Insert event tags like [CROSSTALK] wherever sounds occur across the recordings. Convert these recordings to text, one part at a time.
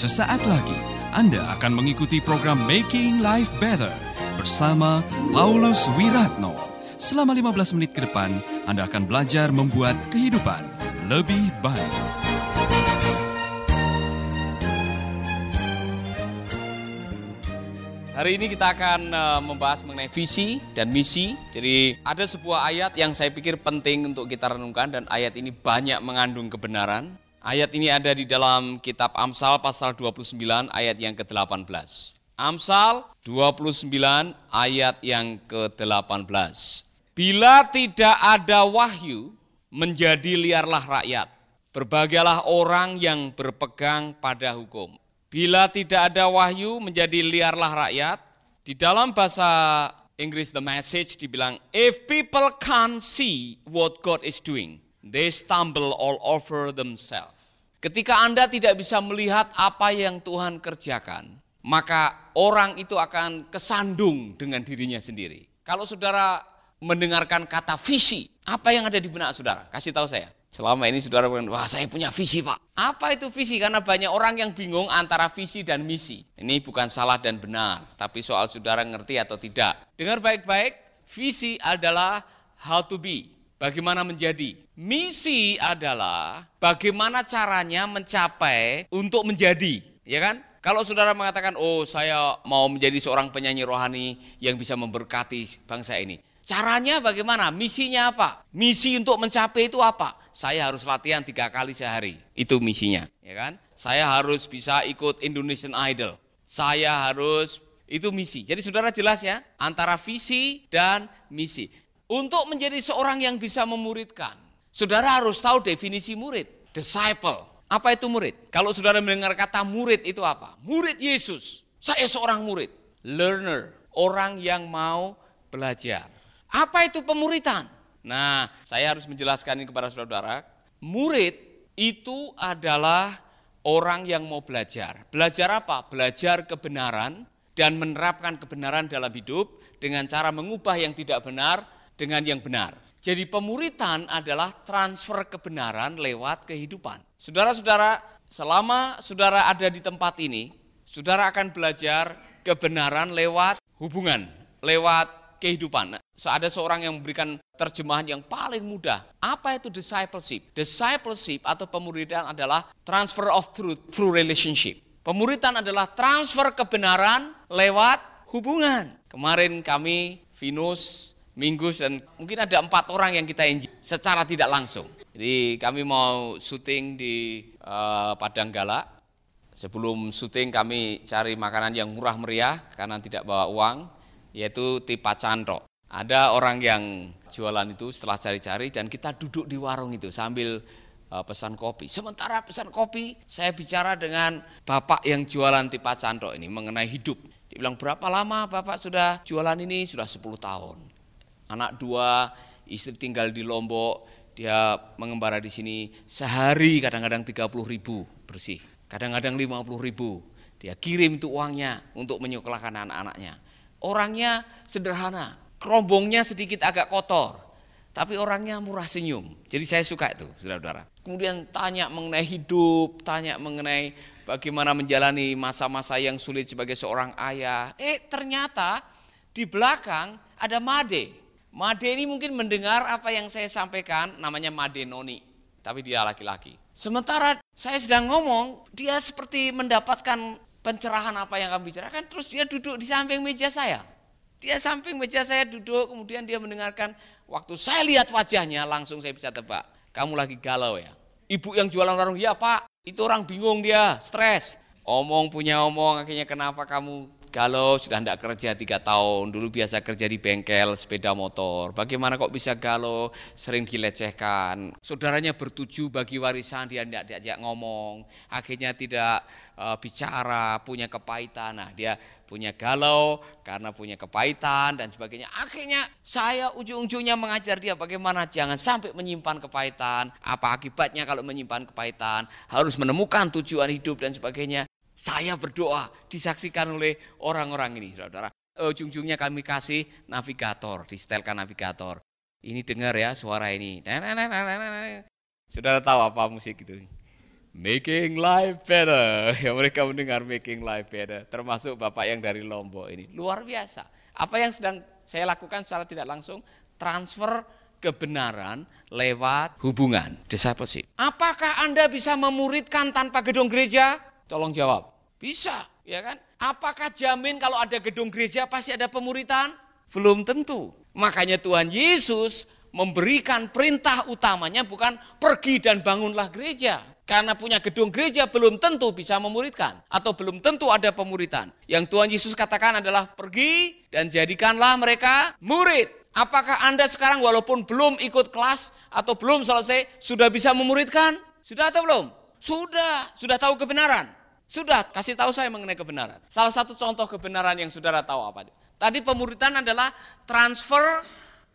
Sesaat lagi Anda akan mengikuti program Making Life Better bersama Paulus Wiratno. Selama 15 menit ke depan, Anda akan belajar membuat kehidupan lebih baik. Hari ini kita akan uh, membahas mengenai visi dan misi. Jadi ada sebuah ayat yang saya pikir penting untuk kita renungkan dan ayat ini banyak mengandung kebenaran. Ayat ini ada di dalam kitab Amsal pasal 29 ayat yang ke-18. Amsal 29 ayat yang ke-18. Bila tidak ada wahyu, menjadi liarlah rakyat. Berbahagialah orang yang berpegang pada hukum. Bila tidak ada wahyu, menjadi liarlah rakyat. Di dalam bahasa Inggris The Message dibilang, if people can't see what God is doing, they stumble all over themselves. Ketika Anda tidak bisa melihat apa yang Tuhan kerjakan, maka orang itu akan kesandung dengan dirinya sendiri. Kalau saudara mendengarkan kata visi, apa yang ada di benak saudara? Kasih tahu saya. Selama ini saudara bilang, wah saya punya visi pak. Apa itu visi? Karena banyak orang yang bingung antara visi dan misi. Ini bukan salah dan benar, tapi soal saudara ngerti atau tidak. Dengar baik-baik, visi adalah how to be, bagaimana menjadi. Misi adalah bagaimana caranya mencapai untuk menjadi, ya kan? Kalau saudara mengatakan, oh saya mau menjadi seorang penyanyi rohani yang bisa memberkati bangsa ini. Caranya bagaimana? Misinya apa? Misi untuk mencapai itu apa? Saya harus latihan tiga kali sehari. Itu misinya, ya kan? Saya harus bisa ikut Indonesian Idol. Saya harus itu misi. Jadi saudara jelas ya antara visi dan misi. Untuk menjadi seorang yang bisa memuridkan, saudara harus tahu definisi murid, disciple. Apa itu murid? Kalau saudara mendengar kata murid itu apa? Murid Yesus. Saya seorang murid. Learner, orang yang mau belajar. Apa itu pemuritan? Nah, saya harus menjelaskan ini kepada saudara. Murid itu adalah orang yang mau belajar. Belajar apa? Belajar kebenaran dan menerapkan kebenaran dalam hidup dengan cara mengubah yang tidak benar dengan yang benar. Jadi pemuritan adalah transfer kebenaran lewat kehidupan. Saudara-saudara, selama saudara ada di tempat ini, saudara akan belajar kebenaran lewat hubungan, lewat kehidupan. So, ada seorang yang memberikan terjemahan yang paling mudah. Apa itu discipleship? Discipleship atau pemuritan adalah transfer of truth through relationship. Pemuritan adalah transfer kebenaran lewat hubungan. Kemarin kami, Venus, Minggu dan mungkin ada empat orang yang kita injil secara tidak langsung. Jadi kami mau syuting di uh, Padang Gala. Sebelum syuting kami cari makanan yang murah meriah karena tidak bawa uang, yaitu tipa cantok. Ada orang yang jualan itu setelah cari-cari dan kita duduk di warung itu sambil uh, pesan kopi. Sementara pesan kopi, saya bicara dengan bapak yang jualan tipa cantok ini mengenai hidup. Dia bilang berapa lama bapak sudah jualan ini? Sudah 10 tahun anak dua, istri tinggal di Lombok, dia mengembara di sini sehari kadang-kadang 30 ribu bersih, kadang-kadang 50 ribu. Dia kirim itu uangnya untuk menyekolahkan anak-anaknya. Orangnya sederhana, kerombongnya sedikit agak kotor, tapi orangnya murah senyum. Jadi saya suka itu, saudara-saudara. Kemudian tanya mengenai hidup, tanya mengenai bagaimana menjalani masa-masa yang sulit sebagai seorang ayah. Eh ternyata di belakang ada Made, Made ini mungkin mendengar apa yang saya sampaikan, namanya Made Noni, tapi dia laki-laki. Sementara saya sedang ngomong, dia seperti mendapatkan pencerahan apa yang kami bicarakan, terus dia duduk di samping meja saya. Dia samping meja saya duduk, kemudian dia mendengarkan, waktu saya lihat wajahnya, langsung saya bisa tebak, kamu lagi galau ya. Ibu yang jualan warung, ya pak, itu orang bingung dia, stres. Omong punya omong, akhirnya kenapa kamu kalau sudah tidak kerja tiga tahun, dulu biasa kerja di bengkel sepeda motor, bagaimana kok bisa galau, sering dilecehkan. Saudaranya bertuju bagi warisan, dia tidak diajak ngomong, akhirnya tidak uh, bicara, punya kepahitan. Nah dia punya galau karena punya kepahitan dan sebagainya. Akhirnya saya ujung-ujungnya mengajar dia bagaimana jangan sampai menyimpan kepahitan, apa akibatnya kalau menyimpan kepahitan, harus menemukan tujuan hidup dan sebagainya. Saya berdoa disaksikan oleh orang-orang ini, saudara. Ujung-ujungnya kami kasih navigator, disetelkan navigator. Ini dengar ya suara ini. Saudara tahu apa musik itu? Making life better. [LAUGHS] Ya mereka mendengar making life better. Termasuk Bapak yang dari Lombok ini. Luar biasa. Apa yang sedang saya lakukan secara tidak langsung? Transfer kebenaran lewat hubungan, discipleship. Apakah Anda bisa memuridkan tanpa gedung gereja? Tolong jawab. Bisa, ya kan? Apakah jamin kalau ada gedung gereja pasti ada pemuritan? Belum tentu. Makanya Tuhan Yesus memberikan perintah utamanya bukan pergi dan bangunlah gereja. Karena punya gedung gereja belum tentu bisa memuridkan atau belum tentu ada pemuritan. Yang Tuhan Yesus katakan adalah pergi dan jadikanlah mereka murid. Apakah Anda sekarang walaupun belum ikut kelas atau belum selesai sudah bisa memuridkan? Sudah atau belum? Sudah, sudah tahu kebenaran. Sudah, kasih tahu saya mengenai kebenaran. Salah satu contoh kebenaran yang saudara tahu apa? Tadi pemuritan adalah transfer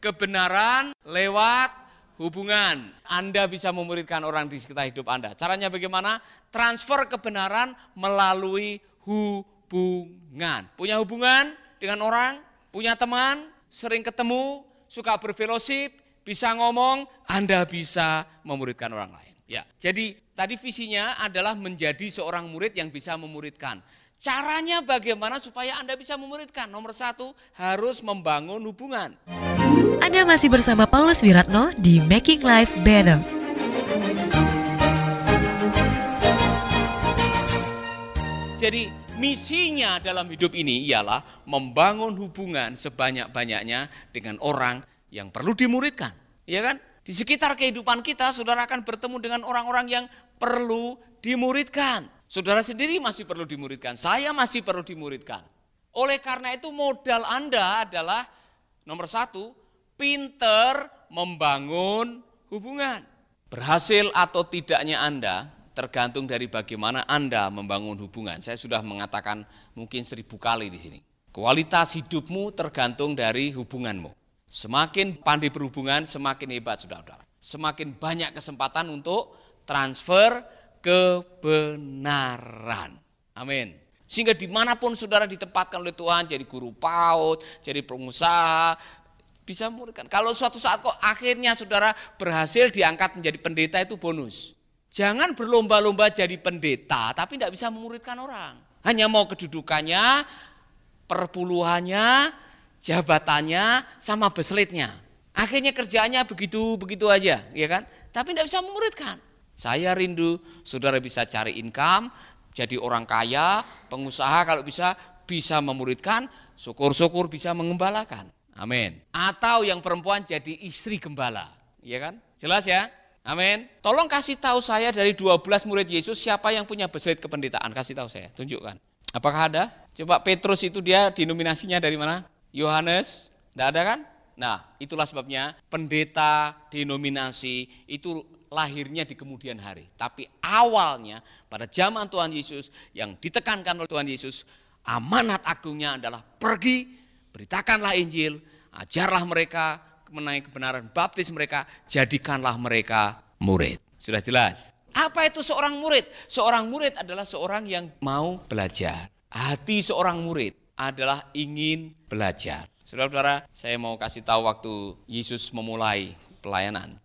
kebenaran lewat hubungan. Anda bisa memuridkan orang di sekitar hidup Anda. Caranya bagaimana? Transfer kebenaran melalui hubungan. Punya hubungan dengan orang, punya teman, sering ketemu, suka berfellowship, bisa ngomong, Anda bisa memuridkan orang lain. Ya, jadi tadi visinya adalah menjadi seorang murid yang bisa memuridkan. Caranya bagaimana supaya Anda bisa memuridkan? Nomor satu, harus membangun hubungan. Anda masih bersama Paulus Wiratno di Making Life Better. Jadi misinya dalam hidup ini ialah membangun hubungan sebanyak-banyaknya dengan orang yang perlu dimuridkan. Ya kan? Di sekitar kehidupan kita, saudara akan bertemu dengan orang-orang yang perlu dimuridkan. Saudara sendiri masih perlu dimuridkan, saya masih perlu dimuridkan. Oleh karena itu modal Anda adalah nomor satu, pinter membangun hubungan. Berhasil atau tidaknya Anda tergantung dari bagaimana Anda membangun hubungan. Saya sudah mengatakan mungkin seribu kali di sini. Kualitas hidupmu tergantung dari hubunganmu. Semakin pandai berhubungan, semakin hebat saudara-saudara. Semakin banyak kesempatan untuk transfer kebenaran. Amin. Sehingga di mana pun saudara ditempatkan oleh Tuhan, jadi guru PAUD, jadi pengusaha, bisa muridkan. Kalau suatu saat kok akhirnya saudara berhasil diangkat menjadi pendeta itu bonus. Jangan berlomba-lomba jadi pendeta, tapi tidak bisa memuridkan orang. Hanya mau kedudukannya, perpuluhannya, jabatannya, sama beslitnya. Akhirnya kerjaannya begitu-begitu aja, ya kan? Tapi tidak bisa memuridkan. Saya rindu saudara bisa cari income, jadi orang kaya, pengusaha kalau bisa bisa memuridkan, syukur-syukur bisa mengembalakan. Amin. Atau yang perempuan jadi istri gembala, ya kan? Jelas ya? Amin. Tolong kasih tahu saya dari 12 murid Yesus siapa yang punya beslit kependetaan, kasih tahu saya, tunjukkan. Apakah ada? Coba Petrus itu dia denominasinya dari mana? Yohanes? Tidak ada kan? Nah, itulah sebabnya pendeta denominasi itu lahirnya di kemudian hari. Tapi awalnya pada zaman Tuhan Yesus yang ditekankan oleh Tuhan Yesus, amanat agungnya adalah pergi, beritakanlah Injil, ajarlah mereka mengenai kebenaran baptis mereka, jadikanlah mereka murid. Sudah jelas? Apa itu seorang murid? Seorang murid adalah seorang yang mau belajar. Hati seorang murid adalah ingin belajar. Saudara-saudara, saya mau kasih tahu waktu Yesus memulai pelayanan.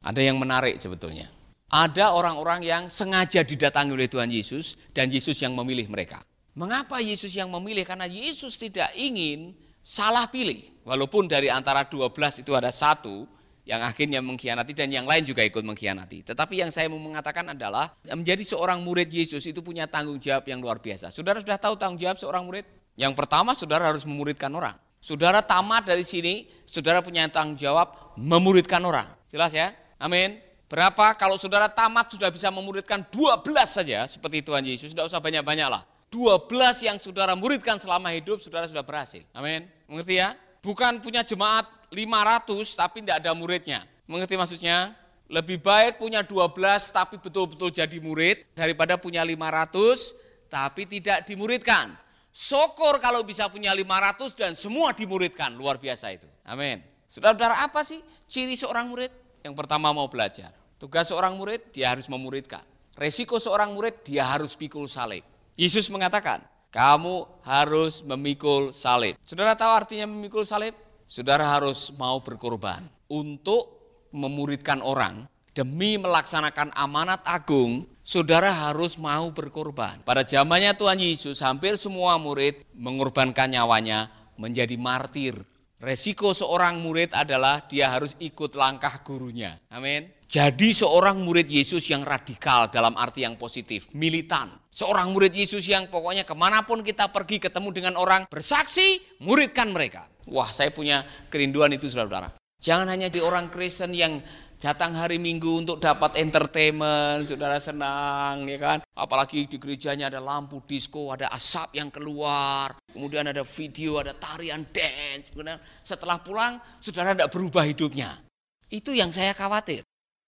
Ada yang menarik sebetulnya. Ada orang-orang yang sengaja didatangi oleh Tuhan Yesus dan Yesus yang memilih mereka. Mengapa Yesus yang memilih? Karena Yesus tidak ingin salah pilih. Walaupun dari antara 12 itu ada satu yang akhirnya mengkhianati dan yang lain juga ikut mengkhianati. Tetapi yang saya mau mengatakan adalah menjadi seorang murid Yesus itu punya tanggung jawab yang luar biasa. Saudara sudah tahu tanggung jawab seorang murid? Yang pertama saudara harus memuridkan orang. Saudara tamat dari sini, saudara punya tanggung jawab memuridkan orang. Jelas ya? Amin. Berapa kalau saudara tamat sudah bisa memuridkan 12 saja seperti Tuhan Yesus, tidak usah banyak-banyak lah. 12 yang saudara muridkan selama hidup, saudara sudah berhasil. Amin. Mengerti ya? Bukan punya jemaat 500 tapi tidak ada muridnya. Mengerti maksudnya? Lebih baik punya 12 tapi betul-betul jadi murid daripada punya 500 tapi tidak dimuridkan. Syukur kalau bisa punya 500 dan semua dimuridkan. Luar biasa itu. Amin. Saudara-saudara apa sih ciri seorang murid? Yang pertama mau belajar. Tugas seorang murid, dia harus memuridkan. Resiko seorang murid, dia harus pikul salib. Yesus mengatakan, kamu harus memikul salib. Saudara tahu artinya memikul salib? Saudara harus mau berkorban untuk memuridkan orang demi melaksanakan amanat agung, saudara harus mau berkorban. Pada zamannya Tuhan Yesus, hampir semua murid mengorbankan nyawanya menjadi martir. Resiko seorang murid adalah dia harus ikut langkah gurunya. Amin. Jadi seorang murid Yesus yang radikal dalam arti yang positif, militan. Seorang murid Yesus yang pokoknya ke mana pun kita pergi ketemu dengan orang bersaksi, muridkan mereka. Wah saya punya kerinduan itu saudara-saudara. Jangan hanya di orang Kristen yang datang hari Minggu untuk dapat entertainment, saudara senang, ya kan? Apalagi di gerejanya ada lampu disco, ada asap yang keluar, kemudian ada video, ada tarian dance. Kemudian setelah pulang, saudara tidak berubah hidupnya. Itu yang saya khawatir.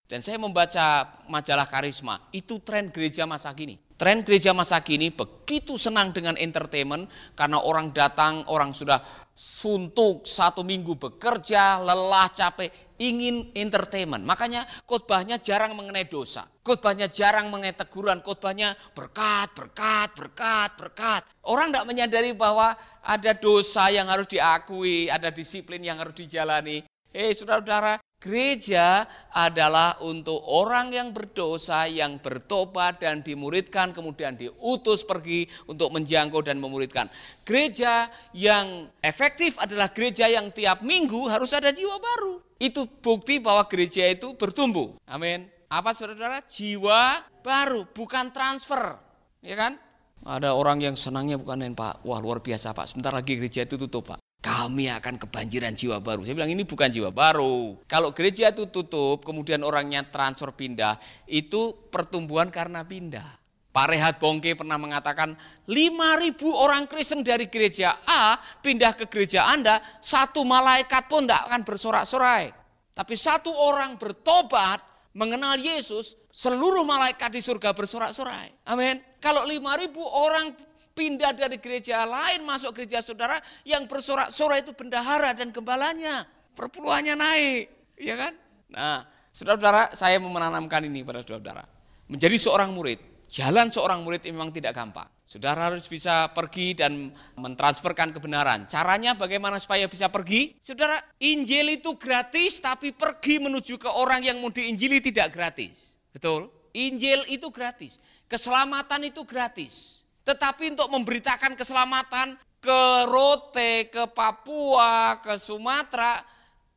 Dan saya membaca majalah Karisma, itu tren gereja masa kini. Tren gereja masa kini begitu senang dengan entertainment karena orang datang, orang sudah suntuk satu minggu bekerja, lelah, capek, ingin entertainment. Makanya khotbahnya jarang mengenai dosa. Khotbahnya jarang mengenai teguran, khotbahnya berkat, berkat, berkat, berkat. Orang tidak menyadari bahwa ada dosa yang harus diakui, ada disiplin yang harus dijalani. Hei saudara-saudara, Gereja adalah untuk orang yang berdosa, yang bertobat dan dimuridkan, kemudian diutus pergi untuk menjangkau dan memuridkan. Gereja yang efektif adalah gereja yang tiap minggu harus ada jiwa baru. Itu bukti bahwa gereja itu bertumbuh. Amin. Apa saudara-saudara? Jiwa baru, bukan transfer. Ya kan? Ada orang yang senangnya bukan Pak. Wah luar biasa Pak. Sebentar lagi gereja itu tutup Pak kami akan kebanjiran jiwa baru. Saya bilang ini bukan jiwa baru. Kalau gereja itu tutup, kemudian orangnya transfer pindah, itu pertumbuhan karena pindah. Pak Rehat Bongke pernah mengatakan 5.000 orang Kristen dari gereja A pindah ke gereja Anda, satu malaikat pun tidak akan bersorak-sorai. Tapi satu orang bertobat, mengenal Yesus, seluruh malaikat di surga bersorak-sorai. Amin. Kalau 5.000 orang pindah dari gereja lain masuk gereja saudara yang bersorak-sorai itu bendahara dan gembalanya. Perpuluhannya naik, ya kan? Nah, saudara-saudara, saya menanamkan ini pada saudara-saudara. Menjadi seorang murid, jalan seorang murid memang tidak gampang. Saudara harus bisa pergi dan mentransferkan kebenaran. Caranya bagaimana supaya bisa pergi? Saudara, Injil itu gratis tapi pergi menuju ke orang yang mau diinjili tidak gratis. Betul? Injil itu gratis. Keselamatan itu gratis. Tetapi untuk memberitakan keselamatan ke Rote, ke Papua, ke Sumatera,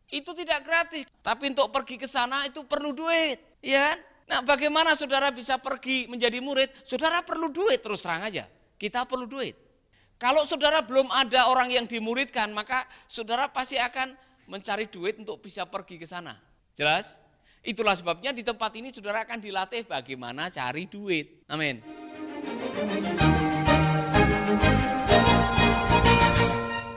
itu tidak gratis. Tapi untuk pergi ke sana itu perlu duit. Ya Nah bagaimana saudara bisa pergi menjadi murid? Saudara perlu duit terus terang aja. Kita perlu duit. Kalau saudara belum ada orang yang dimuridkan, maka saudara pasti akan mencari duit untuk bisa pergi ke sana. Jelas? Itulah sebabnya di tempat ini saudara akan dilatih bagaimana cari duit. Amin.